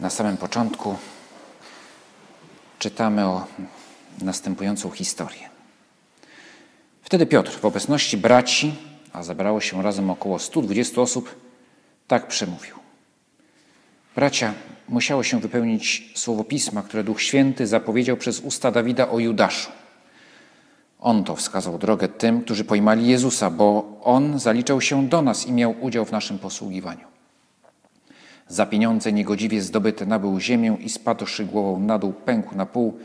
na samym początku czytamy o następującą historię. Wtedy Piotr w obecności braci, a zebrało się razem około 120 osób, tak przemówił. Bracia, musiało się wypełnić słowo pisma, które Duch Święty zapowiedział przez usta Dawida o Judaszu. On to wskazał drogę tym, którzy pojmali Jezusa, bo on zaliczał się do nas i miał udział w naszym posługiwaniu. Za pieniądze niegodziwie zdobyte nabył ziemię i spadłszy głową na dół, pękł na pół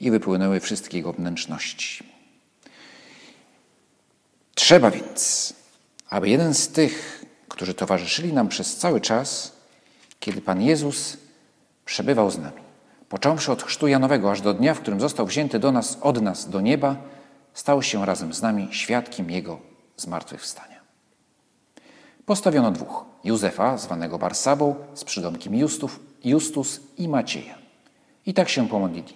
i wypłynęły wszystkie jego wnętrzności. Trzeba więc, aby jeden z tych, którzy towarzyszyli nam przez cały czas, kiedy Pan Jezus przebywał z nami, począwszy od chrztu Janowego aż do dnia, w którym został wzięty do nas, od nas do nieba, stał się razem z nami świadkiem Jego zmartwychwstania. Postawiono dwóch: Józefa, zwanego Barsabą, z przydomkiem Justów, Justus i Macieja. I tak się pomodlili.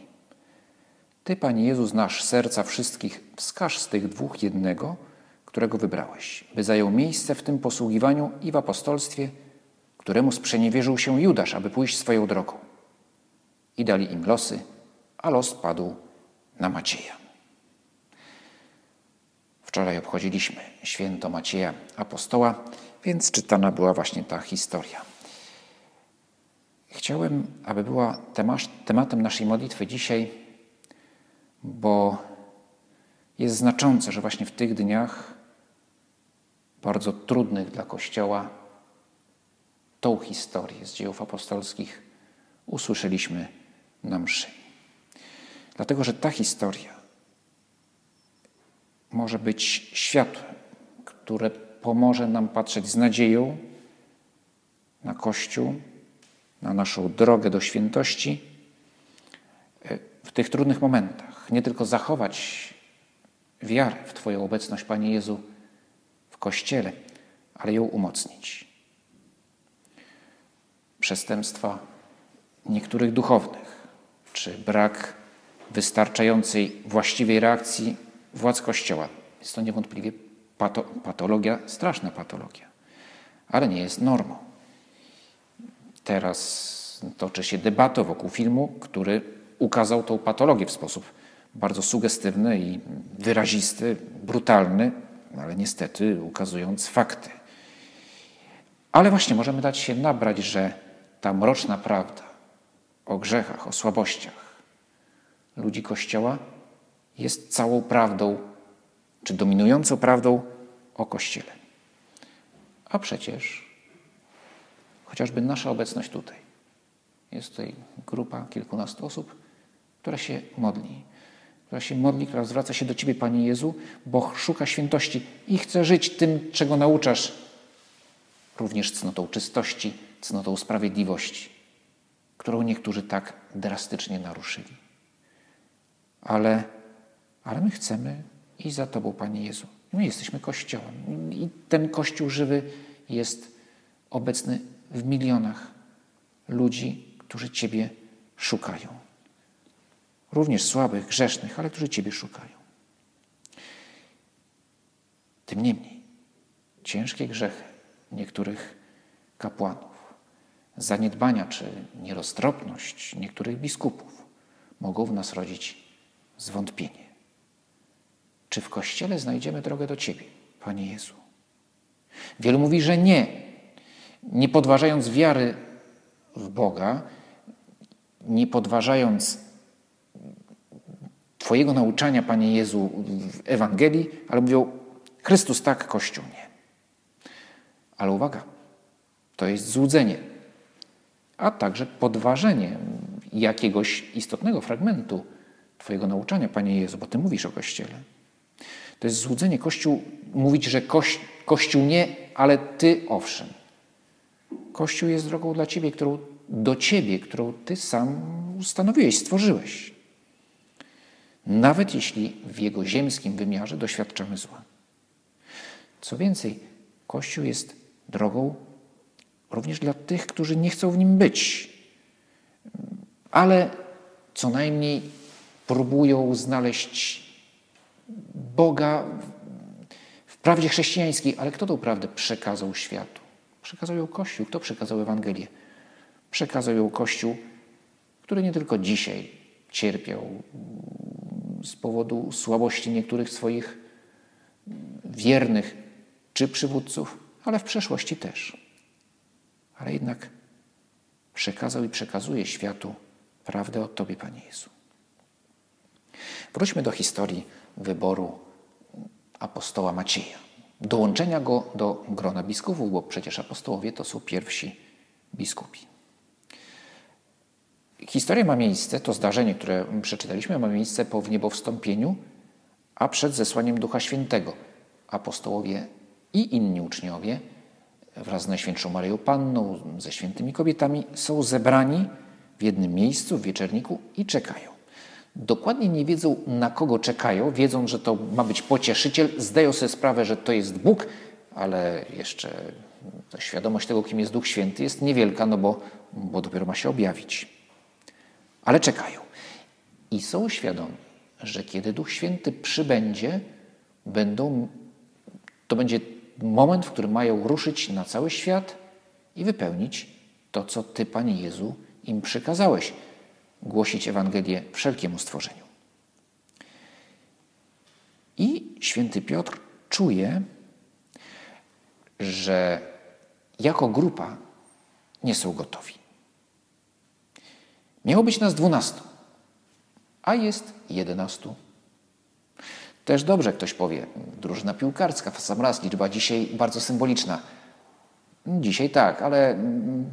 Ty, Panie Jezu, znasz serca wszystkich, wskaż z tych dwóch jednego, którego wybrałeś, by zajął miejsce w tym posługiwaniu i w apostolstwie, któremu sprzeniewierzył się Judasz, aby pójść swoją drogą. I dali im losy, a los padł na Macieja. Wczoraj obchodziliśmy święto Macieja Apostoła, więc czytana była właśnie ta historia. Chciałem, aby była tematem naszej modlitwy dzisiaj, bo jest znaczące, że właśnie w tych dniach, bardzo trudnych dla Kościoła, tą historię z dziejów apostolskich usłyszeliśmy na mszy. Dlatego, że ta historia może być światłem, które pomoże nam patrzeć z nadzieją na Kościół, na naszą drogę do świętości e, w tych trudnych momentach. Nie tylko zachować wiarę w Twoją obecność, Panie Jezu, w Kościele, ale ją umocnić. Przestępstwa niektórych duchownych, czy brak wystarczającej właściwej reakcji władz Kościoła. Jest to niewątpliwie pato, patologia, straszna patologia, ale nie jest normą. Teraz toczy się debata wokół filmu, który ukazał tą patologię w sposób bardzo sugestywny i wyrazisty, brutalny, ale niestety ukazując fakty. Ale właśnie możemy dać się nabrać, że ta mroczna prawda o grzechach, o słabościach ludzi Kościoła jest całą prawdą, czy dominującą prawdą o Kościele. A przecież chociażby nasza obecność tutaj. Jest tutaj grupa kilkunastu osób, która się modli. Która się modli, która zwraca się do Ciebie, Panie Jezu, bo szuka świętości i chce żyć tym, czego nauczasz, również cnotą czystości, cnotą sprawiedliwości, którą niektórzy tak drastycznie naruszyli. Ale ale my chcemy iść za Tobą, Panie Jezu. My jesteśmy Kościołem i ten Kościół żywy jest obecny w milionach ludzi, którzy Ciebie szukają. Również słabych, grzesznych, ale którzy Ciebie szukają. Tym niemniej, ciężkie grzechy niektórych kapłanów, zaniedbania czy nieroztropność niektórych biskupów mogą w nas rodzić zwątpienie. Czy w Kościele znajdziemy drogę do Ciebie, Panie Jezu? Wielu mówi, że nie. Nie podważając wiary w Boga, nie podważając Twojego nauczania, Panie Jezu, w Ewangelii, ale mówią, Chrystus tak, Kościół nie. Ale uwaga, to jest złudzenie, a także podważenie jakiegoś istotnego fragmentu Twojego nauczania, Panie Jezu, bo Ty mówisz o Kościele. To jest złudzenie. Kościół mówić, że koś, Kościół nie, ale Ty owszem. Kościół jest drogą dla Ciebie, którą, do Ciebie, którą Ty sam ustanowiłeś, stworzyłeś. Nawet jeśli w jego ziemskim wymiarze doświadczamy zła. Co więcej, Kościół jest drogą również dla tych, którzy nie chcą w nim być, ale co najmniej próbują znaleźć Boga w prawdzie chrześcijańskiej. Ale kto tą prawdę przekazał światu? Przekazał ją Kościół. Kto przekazał Ewangelię? Przekazał ją Kościół, który nie tylko dzisiaj cierpiał z powodu słabości niektórych swoich wiernych czy przywódców, ale w przeszłości też. Ale jednak przekazał i przekazuje światu prawdę o Tobie, Panie Jezu. Wróćmy do historii wyboru apostoła Macieja. Dołączenia go do grona biskupów, bo przecież apostołowie to są pierwsi biskupi. Historia ma miejsce, to zdarzenie, które przeczytaliśmy, ma miejsce po wniebowstąpieniu, a przed zesłaniem Ducha Świętego. Apostołowie i inni uczniowie wraz z Najświętszą Maryją Panną, ze świętymi kobietami są zebrani w jednym miejscu, w wieczerniku i czekają. Dokładnie nie wiedzą, na kogo czekają, wiedzą, że to ma być pocieszyciel, zdają sobie sprawę, że to jest Bóg, ale jeszcze świadomość tego, kim jest Duch Święty, jest niewielka, no bo, bo dopiero ma się objawić. Ale czekają. I są świadomi, że kiedy Duch Święty przybędzie, będą, to będzie moment, w którym mają ruszyć na cały świat i wypełnić to, co Ty, Panie Jezu, im przykazałeś głosić Ewangelię wszelkiemu stworzeniu. I święty Piotr czuje, że jako grupa nie są gotowi. Miało być nas dwunastu, a jest jedenastu. Też dobrze ktoś powie, drużyna piłkarska, w sam raz, liczba dzisiaj bardzo symboliczna. Dzisiaj tak, ale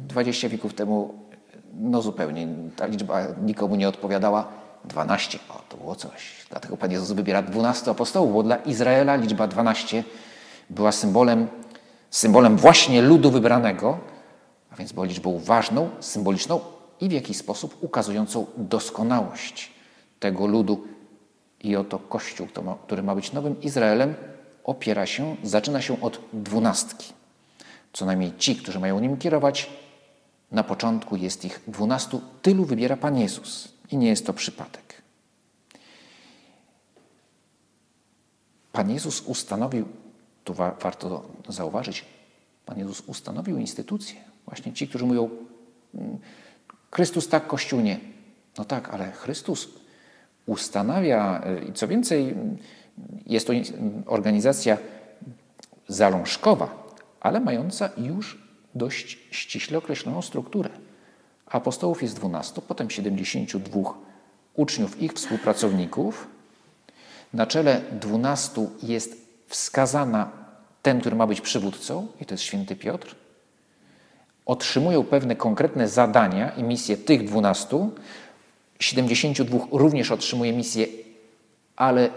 20 wieków temu no zupełnie ta liczba nikomu nie odpowiadała. 12, o to było coś. Dlatego Pan Jezus wybiera 12 apostołów, bo dla Izraela liczba 12 była symbolem, symbolem właśnie ludu wybranego, a więc była liczbą ważną, symboliczną i w jakiś sposób ukazującą doskonałość tego ludu. I oto Kościół, który ma być nowym Izraelem, opiera się, zaczyna się od dwunastki. Co najmniej ci, którzy mają nim kierować, na początku jest ich dwunastu, tylu wybiera Pan Jezus i nie jest to przypadek. Pan Jezus ustanowił, tu wa warto zauważyć, Pan Jezus ustanowił instytucje. Właśnie ci, którzy mówią, mm, Chrystus tak, Kościół nie. No tak, ale Chrystus ustanawia, i co więcej, jest to organizacja zalążkowa, ale mająca już dość ściśle określoną strukturę. Apostołów jest 12, potem 72 uczniów, ich współpracowników. Na czele 12 jest wskazana ten, który ma być przywódcą, i to jest święty Piotr. Otrzymują pewne konkretne zadania i misje tych 12. 72 również otrzymuje misję, ale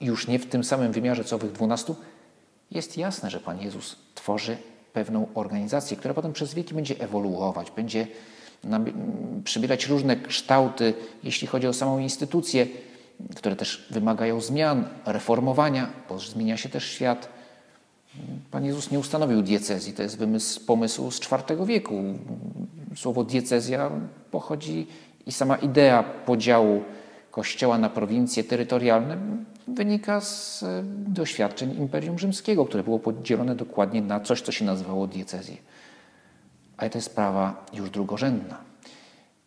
już nie w tym samym wymiarze co owych 12. Jest jasne, że Pan Jezus tworzy pewną organizację, która potem przez wieki będzie ewoluować, będzie przybierać różne kształty, jeśli chodzi o samą instytucję, które też wymagają zmian, reformowania, bo zmienia się też świat. Pan Jezus nie ustanowił diecezji, to jest wymysł, pomysł z IV wieku. Słowo diecezja pochodzi i sama idea podziału Kościoła na prowincje terytorialne wynika z e, doświadczeń Imperium Rzymskiego, które było podzielone dokładnie na coś, co się nazywało diecezję. Ale to jest sprawa już drugorzędna.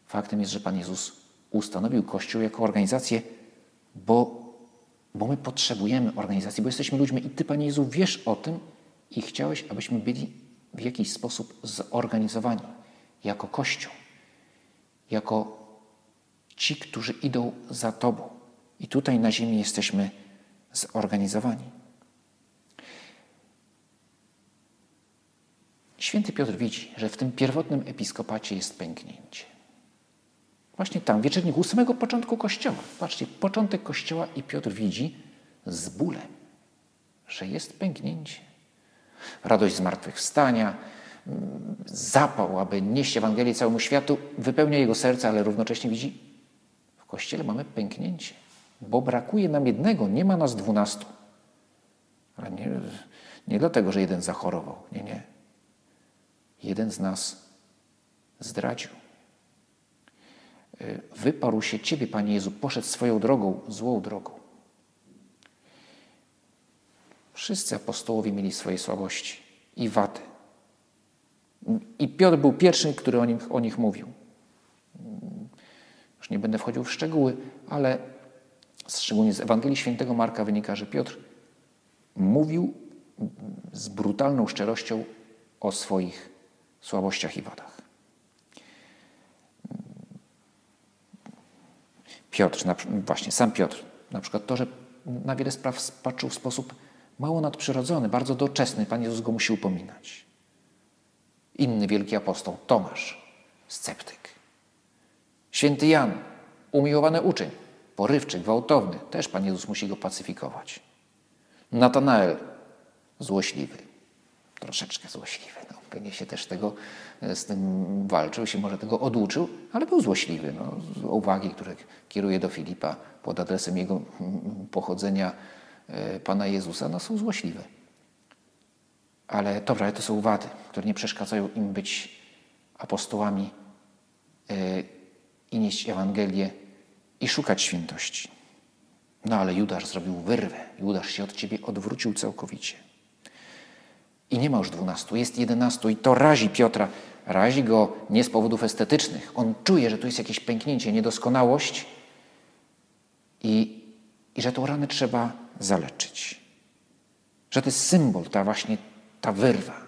Faktem jest, że Pan Jezus ustanowił Kościół jako organizację, bo, bo my potrzebujemy organizacji, bo jesteśmy ludźmi i Ty, Panie Jezu, wiesz o tym i chciałeś, abyśmy byli w jakiś sposób zorganizowani jako Kościół, jako ci, którzy idą za Tobą. I tutaj na ziemi jesteśmy zorganizowani. Święty Piotr widzi, że w tym pierwotnym episkopacie jest pęknięcie. Właśnie tam, wieczernik u samego początku Kościoła. Patrzcie, początek Kościoła i Piotr widzi z bólem, że jest pęknięcie. Radość zmartwychwstania, zapał, aby nieść Ewangelię całemu światu, wypełnia jego serce, ale równocześnie widzi, w Kościele mamy pęknięcie, bo brakuje nam jednego, nie ma nas dwunastu. Ale nie, nie dlatego, że jeden zachorował, nie, nie. Jeden z nas zdradził. Y, wyparł się Ciebie, Panie Jezu, poszedł swoją drogą, złą drogą. Wszyscy apostołowie mieli swoje słabości i wady. I Piotr był pierwszy, który o nich, o nich mówił. Już nie będę wchodził w szczegóły, ale szczególnie z Ewangelii Świętego Marka wynika, że Piotr mówił z brutalną szczerością o swoich słabościach i wadach. Piotr, właśnie sam Piotr, na przykład to, że na wiele spraw patrzył w sposób mało nadprzyrodzony, bardzo doczesny, Pan Jezus go musi upominać. Inny wielki apostoł, Tomasz, sceptyk. Święty Jan, umiłowany uczeń, porywczy, gwałtowny, też Pan Jezus musi go pacyfikować. Natanael, złośliwy, troszeczkę złośliwy. No, pewnie się też tego e, z tym walczył, się może tego oduczył, ale był złośliwy. No, uwagi, które kieruje do Filipa pod adresem jego pochodzenia e, Pana Jezusa, no, są złośliwe. Ale dobra, to są wady, które nie przeszkadzają im być apostołami e, i nieść Ewangelię i szukać świętości. No ale Judasz zrobił wyrwę. Judasz się od ciebie odwrócił całkowicie. I nie ma już dwunastu, jest jedenastu i to razi Piotra. Razi go nie z powodów estetycznych. On czuje, że tu jest jakieś pęknięcie, niedoskonałość i, i że tą ranę trzeba zaleczyć. Że to jest symbol, ta właśnie ta wyrwa.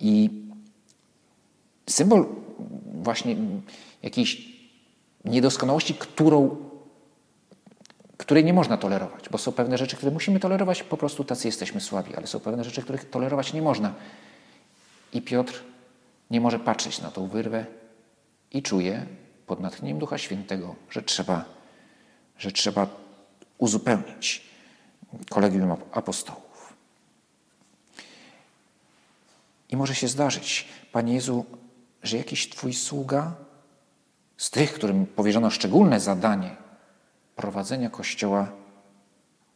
I symbol właśnie jakiejś niedoskonałości, którą, której nie można tolerować, bo są pewne rzeczy, które musimy tolerować, po prostu tacy jesteśmy słabi, ale są pewne rzeczy, których tolerować nie można. I Piotr nie może patrzeć na tą wyrwę i czuje pod natchnieniem Ducha Świętego, że trzeba, że trzeba uzupełnić kolegium apostołów. I może się zdarzyć, Panie Jezu, że jakiś Twój sługa z tych, którym powierzono szczególne zadanie prowadzenia Kościoła,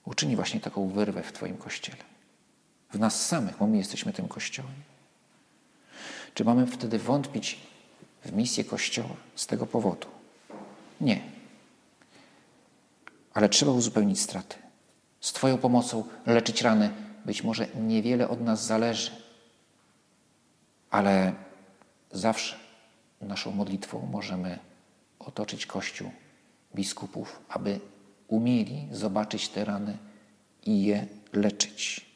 uczyni właśnie taką wyrwę w Twoim Kościele. W nas samych, bo my jesteśmy tym Kościołem. Czy mamy wtedy wątpić w misję Kościoła z tego powodu? Nie. Ale trzeba uzupełnić straty. Z Twoją pomocą leczyć rany. Być może niewiele od nas zależy, ale zawsze naszą modlitwą możemy otoczyć Kościół, biskupów, aby umieli zobaczyć te rany i je leczyć.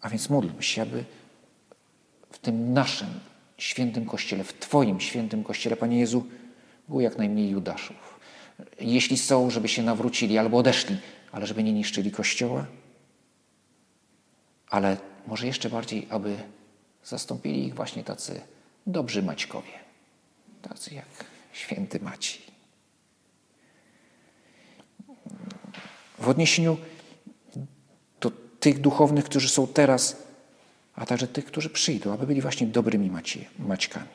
A więc módlmy się, aby w tym naszym świętym Kościele, w Twoim świętym Kościele, Panie Jezu, było jak najmniej Judaszów. Jeśli są, żeby się nawrócili albo odeszli, ale żeby nie niszczyli Kościoła, ale może jeszcze bardziej, aby zastąpili ich właśnie tacy dobrzy Maćkowie, tacy jak święty Maciej. W odniesieniu do tych duchownych, którzy są teraz, a także tych, którzy przyjdą, aby byli właśnie dobrymi Macie, Maćkami.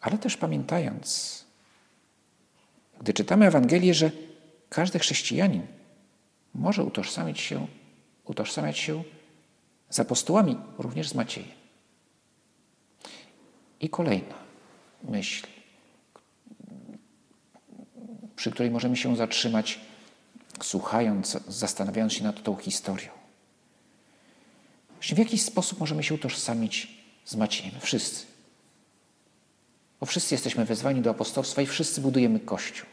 Ale też pamiętając, gdy czytamy Ewangelię, że każdy chrześcijanin może utożsamić się, utożsamiać się z apostołami, również z Maciejem. I kolejna myśl, przy której możemy się zatrzymać, słuchając, zastanawiając się nad tą historią. Właśnie w jaki sposób możemy się utożsamić z Maciejem? Wszyscy. Bo wszyscy jesteśmy wezwani do apostolstwa i wszyscy budujemy Kościół.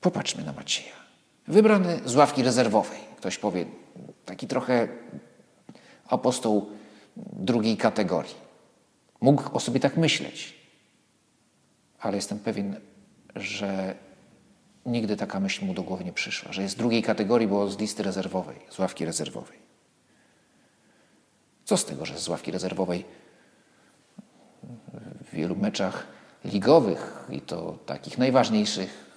Popatrzmy na Macieja. Wybrany z ławki rezerwowej. Ktoś powie, taki trochę apostoł drugiej kategorii. Mógł o sobie tak myśleć, ale jestem pewien, że nigdy taka myśl mu do głowy nie przyszła, że jest drugiej kategorii, bo z listy rezerwowej, z ławki rezerwowej. Co z tego, że z ławki rezerwowej w wielu meczach ligowych i to takich najważniejszych,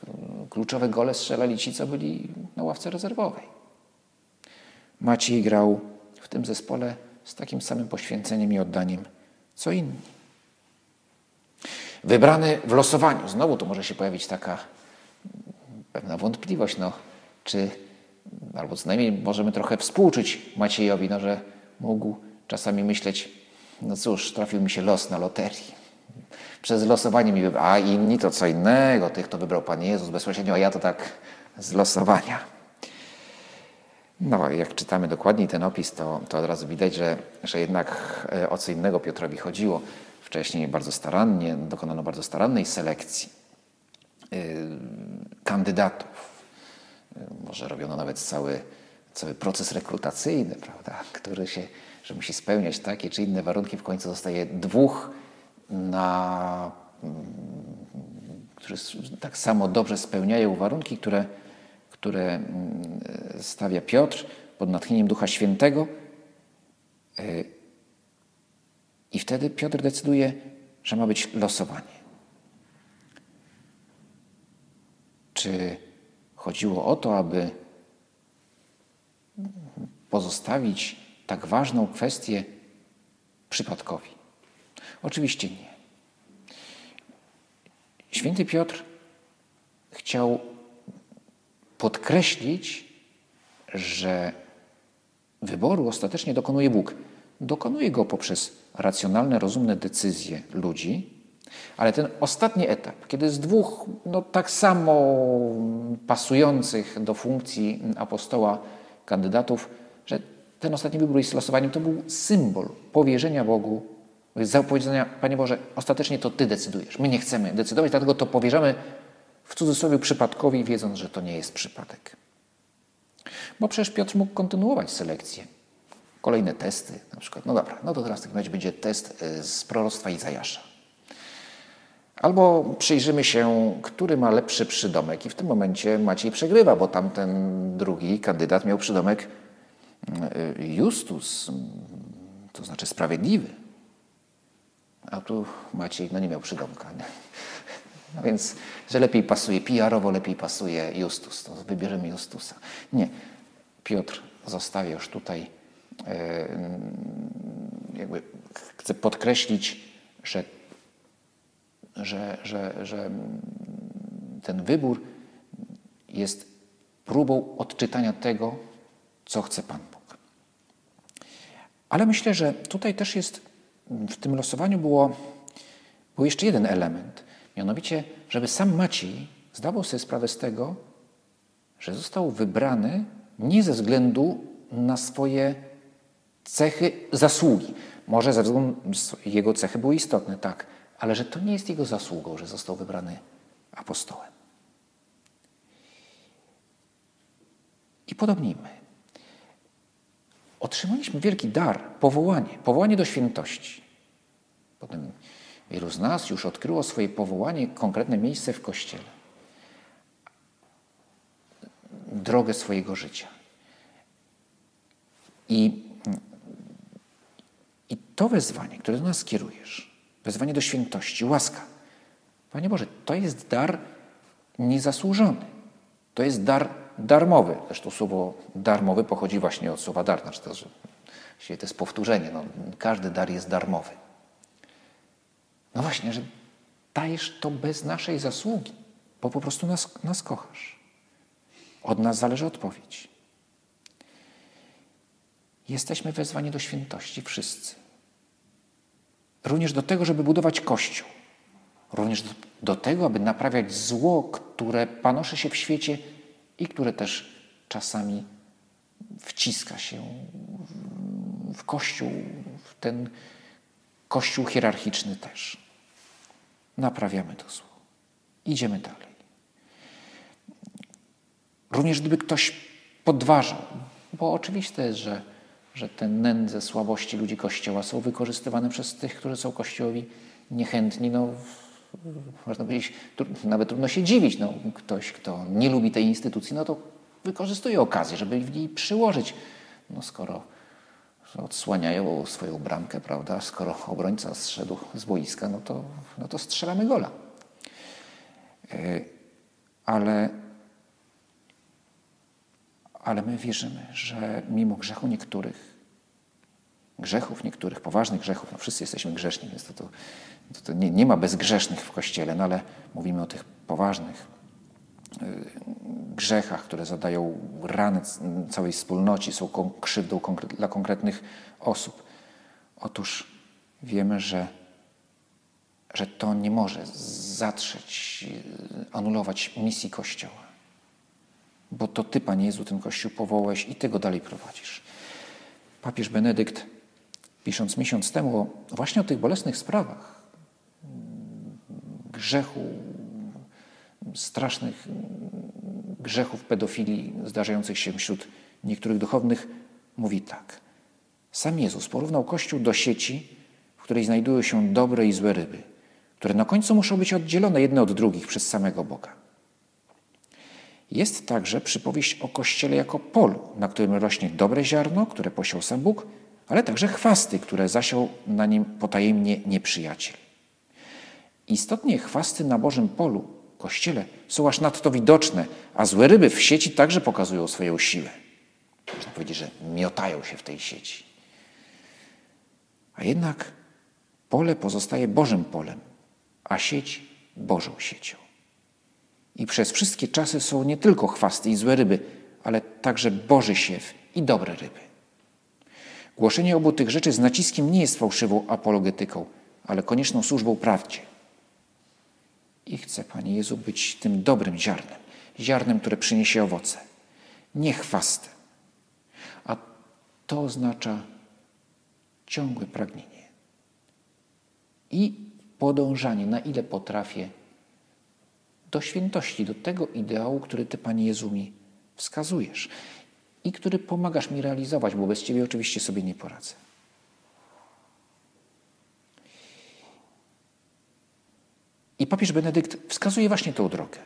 kluczowe gole strzelali ci, co byli na ławce rezerwowej. Maciej grał w tym zespole z takim samym poświęceniem i oddaniem, co inni. Wybrany w losowaniu. Znowu tu może się pojawić taka pewna wątpliwość, no, czy, albo co najmniej możemy trochę współczuć Maciejowi, no, że mógł czasami myśleć, no cóż, trafił mi się los na loterii. Przez losowanie mi wybrał, a inni to co innego, tych to wybrał Pan Jezus bezpośrednio, a ja to tak z losowania. No, jak czytamy dokładniej ten opis, to, to od razu widać, że, że jednak e, o co innego Piotrowi chodziło. Wcześniej bardzo starannie, dokonano bardzo starannej selekcji yy, kandydatów. Yy, może robiono nawet cały, cały proces rekrutacyjny, prawda, który się, że musi spełniać takie czy inne warunki. W końcu zostaje dwóch na, mm, którzy tak samo dobrze spełniają warunki, które, które mm, stawia Piotr pod natchnieniem Ducha Świętego. Y, I wtedy Piotr decyduje, że ma być losowanie. Czy chodziło o to, aby pozostawić tak ważną kwestię przypadkowi? Oczywiście nie. Święty Piotr chciał podkreślić, że wyboru ostatecznie dokonuje Bóg. Dokonuje go poprzez racjonalne, rozumne decyzje ludzi, ale ten ostatni etap, kiedy z dwóch no, tak samo pasujących do funkcji apostoła kandydatów, że ten ostatni wybór jest losowaniem, to był symbol powierzenia Bogu Zapowiedzenia, Panie Boże, ostatecznie to Ty decydujesz. My nie chcemy decydować, dlatego to powierzamy w cudzysłowie przypadkowi, wiedząc, że to nie jest przypadek. Bo przecież Piotr mógł kontynuować selekcję. Kolejne testy, na przykład, no dobra, no to teraz w takim będzie test y, z proroctwa Izajasza. Albo przyjrzymy się, który ma lepszy przydomek i w tym momencie Maciej przegrywa, bo tamten drugi kandydat miał przydomek y, Justus, to znaczy sprawiedliwy. A tu Maciej no nie miał przydomka. Nie? No więc, że lepiej pasuje, PR-owo lepiej pasuje Justus, to wybierzemy Justusa. Nie. Piotr zostawia już tutaj, e, jakby chcę podkreślić, że, że, że, że ten wybór jest próbą odczytania tego, co chce Pan Bóg. Ale myślę, że tutaj też jest w tym losowaniu było, był jeszcze jeden element. Mianowicie, żeby sam Maciej zdawał sobie sprawę z tego, że został wybrany nie ze względu na swoje cechy, zasługi. Może ze względu jego cechy były istotne, tak, ale że to nie jest jego zasługą, że został wybrany apostołem. I podobnijmy. Otrzymaliśmy wielki dar, powołanie, powołanie do świętości. Potem wielu z nas już odkryło swoje powołanie, konkretne miejsce w Kościele. Drogę swojego życia. I, I to wezwanie, które do nas kierujesz, wezwanie do świętości, łaska. Panie Boże, to jest dar niezasłużony. To jest dar darmowy. Zresztą słowo darmowy pochodzi właśnie od słowa dar. Znaczy to, że to jest powtórzenie. No, każdy dar jest darmowy. No właśnie, że dajesz to bez naszej zasługi, bo po prostu nas, nas kochasz. Od nas zależy odpowiedź. Jesteśmy wezwani do świętości wszyscy. Również do tego, żeby budować Kościół. Również do, do tego, aby naprawiać zło, które panoszy się w świecie i które też czasami wciska się w Kościół, w ten Kościół hierarchiczny też. Naprawiamy to zło. Idziemy dalej. Również gdyby ktoś podważał, bo oczywiste jest, że, że te nędze, słabości ludzi Kościoła są wykorzystywane przez tych, którzy są Kościołowi niechętni, no można powiedzieć, nawet trudno się dziwić. No, ktoś, kto nie lubi tej instytucji, no to wykorzystuje okazję, żeby w niej przyłożyć. No skoro odsłaniają swoją bramkę, prawda? Skoro obrońca zszedł z boiska, no to, no to strzelamy gola. E, ale, ale my wierzymy, że mimo grzechu niektórych, grzechów niektórych, poważnych grzechów, no wszyscy jesteśmy grzeszni, więc to, to, to nie, nie ma bezgrzesznych w Kościele, no ale mówimy o tych poważnych e, grzechach, które zadają rany całej wspólnocie, są krzywdą dla konkretnych osób. Otóż wiemy, że, że to nie może zatrzeć, anulować misji Kościoła. Bo to Ty, Panie Jezu, ten Kościół powołałeś i Ty go dalej prowadzisz. Papież Benedykt, pisząc miesiąc temu właśnie o tych bolesnych sprawach, grzechu, strasznych grzechów pedofilii zdarzających się wśród niektórych duchownych, mówi tak. Sam Jezus porównał Kościół do sieci, w której znajdują się dobre i złe ryby, które na końcu muszą być oddzielone jedne od drugich przez samego Boga. Jest także przypowieść o Kościele jako polu, na którym rośnie dobre ziarno, które posiał sam Bóg, ale także chwasty, które zasiał na nim potajemnie nieprzyjaciel. Istotnie chwasty na Bożym polu kościele są aż nadto widoczne, a złe ryby w sieci także pokazują swoją siłę. Można powiedzieć, że miotają się w tej sieci. A jednak pole pozostaje Bożym polem, a sieć Bożą siecią. I przez wszystkie czasy są nie tylko chwasty i złe ryby, ale także Boży siew i dobre ryby. Głoszenie obu tych rzeczy z naciskiem nie jest fałszywą apologetyką, ale konieczną służbą prawdzie. I chcę, Panie Jezu, być tym dobrym ziarnem, ziarnem, które przyniesie owoce, nie chwastem. A to oznacza ciągłe pragnienie i podążanie, na ile potrafię, do świętości, do tego ideału, który Ty, Panie Jezu, mi wskazujesz i który pomagasz mi realizować, bo bez Ciebie oczywiście sobie nie poradzę. I papież Benedykt wskazuje właśnie tę drogę.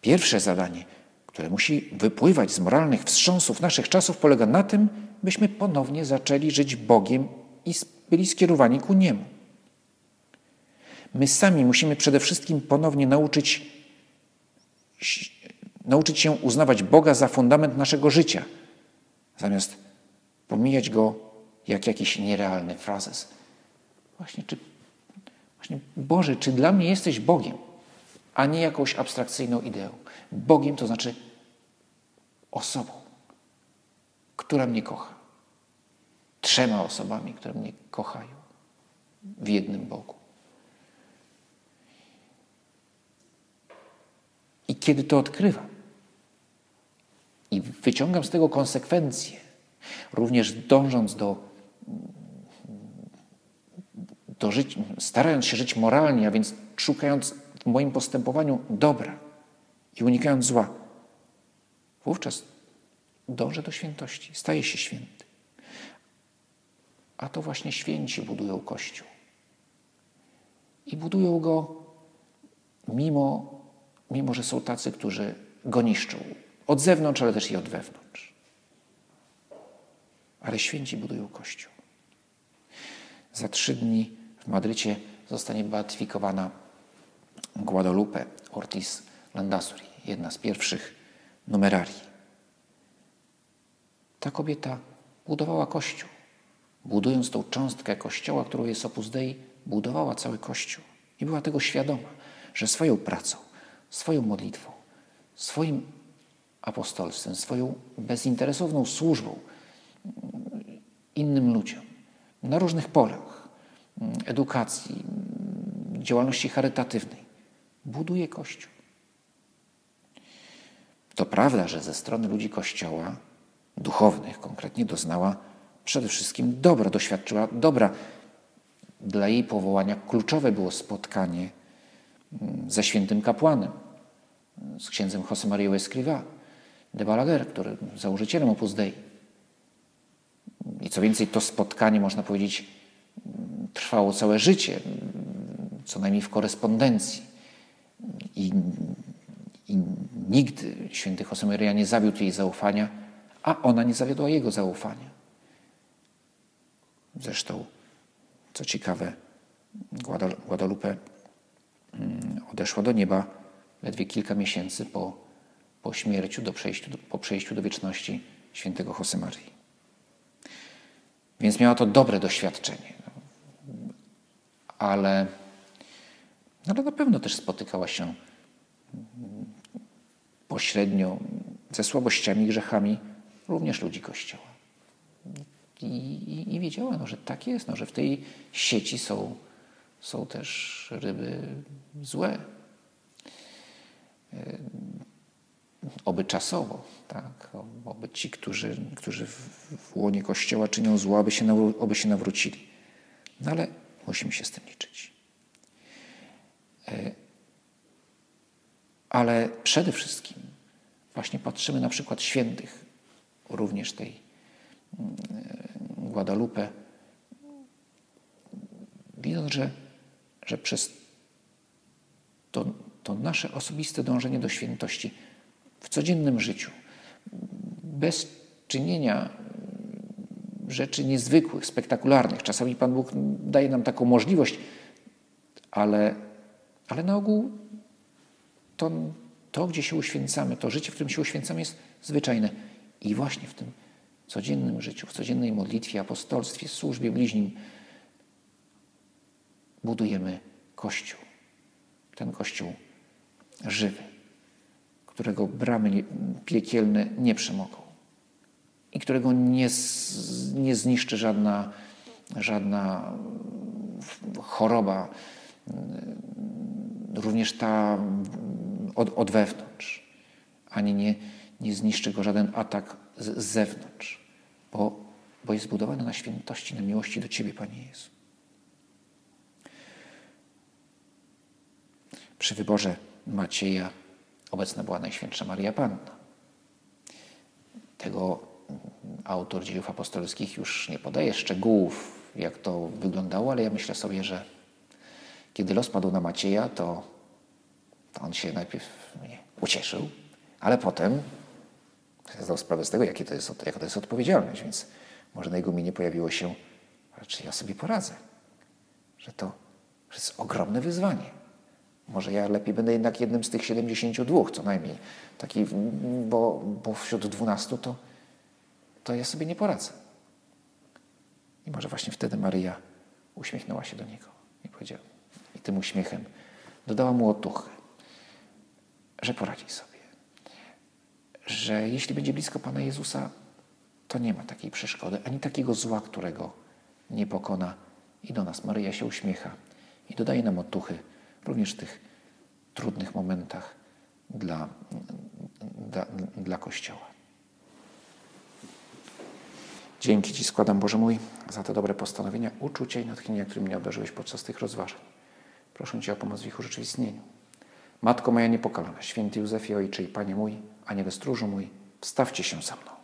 Pierwsze zadanie, które musi wypływać z moralnych wstrząsów naszych czasów, polega na tym, byśmy ponownie zaczęli żyć Bogiem i byli skierowani ku Niemu. My sami musimy przede wszystkim ponownie nauczyć, nauczyć się uznawać Boga za fundament naszego życia, zamiast pomijać Go jak jakiś nierealny frazes. Właśnie, czy Boże, czy dla mnie jesteś Bogiem, a nie jakąś abstrakcyjną ideą? Bogiem to znaczy osobą, która mnie kocha. Trzema osobami, które mnie kochają w jednym Bogu. I kiedy to odkrywam i wyciągam z tego konsekwencje, również dążąc do żyć, starając się żyć moralnie, a więc szukając w moim postępowaniu dobra i unikając zła, wówczas dążę do świętości, staję się święty. A to właśnie święci budują Kościół. I budują go mimo, mimo że są tacy, którzy go niszczą. Od zewnątrz, ale też i od wewnątrz. Ale święci budują Kościół. Za trzy dni w Madrycie zostanie beatyfikowana Guadalupe Ortiz Landazuri, jedna z pierwszych numerarii. Ta kobieta budowała kościół. Budując tą cząstkę kościoła, którą jest Opus Dei, budowała cały kościół. I była tego świadoma, że swoją pracą, swoją modlitwą, swoim apostolstwem, swoją bezinteresowną służbą innym ludziom na różnych polach edukacji, działalności charytatywnej. Buduje Kościół. To prawda, że ze strony ludzi Kościoła, duchownych konkretnie, doznała przede wszystkim dobra, doświadczyła dobra. Dla jej powołania kluczowe było spotkanie mm, ze świętym kapłanem, z księdzem José María Escrivá de Balaguer, który założycielem Opus Dei. I co więcej, to spotkanie, można powiedzieć, trwało całe życie, co najmniej w korespondencji. I, i nigdy święty Josemaria nie zawiódł jej zaufania, a ona nie zawiodła jego zaufania. Zresztą, co ciekawe, Guadalupe mm, odeszła do nieba ledwie kilka miesięcy po, po śmierci, do przejściu, po przejściu do wieczności świętego Josemarii. Więc miała to dobre doświadczenie. Ale, ale na pewno też spotykała się pośrednio ze słabościami i grzechami również ludzi Kościoła. I, i, i wiedziała, no, że tak jest, no, że w tej sieci są, są też ryby złe. Oby czasowo, tak? Oby ci, którzy, którzy w łonie Kościoła czynią zło, aby się, oby się nawrócili. No ale musimy się z tym liczyć. E, ale przede wszystkim właśnie patrzymy na przykład świętych, również tej mm, Guadalupe, widząc, że, że przez to, to nasze osobiste dążenie do świętości w codziennym życiu, bez czynienia rzeczy niezwykłych, spektakularnych. Czasami Pan Bóg daje nam taką możliwość, ale, ale na ogół to, to, gdzie się uświęcamy, to życie, w którym się uświęcamy, jest zwyczajne. I właśnie w tym codziennym życiu, w codziennej modlitwie, apostolstwie, służbie bliźnim budujemy Kościół. Ten Kościół żywy, którego bramy piekielne nie przemogą i którego nie, nie zniszczy żadna, żadna choroba, również ta od, od wewnątrz, ani nie, nie zniszczy go żaden atak z, z zewnątrz, bo, bo jest zbudowana na świętości, na miłości do Ciebie, Panie Jezu. Przy wyborze Macieja obecna była Najświętsza Maria Panna. Tego autor dziejów apostolskich już nie podaje szczegółów, jak to wyglądało, ale ja myślę sobie, że kiedy los padł na Macieja, to, to on się najpierw ucieszył, ale potem zdał sprawę z tego, jakie to jest, jaka to jest odpowiedzialność, więc może na jego minie pojawiło się, czy ja sobie poradzę, że to, że jest ogromne wyzwanie. Może ja lepiej będę jednak jednym z tych 72, co najmniej. Taki, bo, bo wśród 12 to, to ja sobie nie poradzę. I może właśnie wtedy Maryja uśmiechnęła się do niego i powiedziała, i tym uśmiechem dodała mu otuchy, że poradzi sobie. Że jeśli będzie blisko Pana Jezusa, to nie ma takiej przeszkody, ani takiego zła, którego nie pokona. I do nas Maryja się uśmiecha i dodaje nam otuchy również w tych trudnych momentach dla, dla, dla Kościoła. Dzięki Ci składam, Boże mój, za te dobre postanowienia, uczucia i natchnienia, którym mnie obdarzyłeś podczas tych rozważań. Proszę Cię o pomoc w ich urzeczywistnieniu. Matko moja niepokalana, święty Józefie, Ojcze i Panie mój, Aniele stróżu mój, wstawcie się za mną.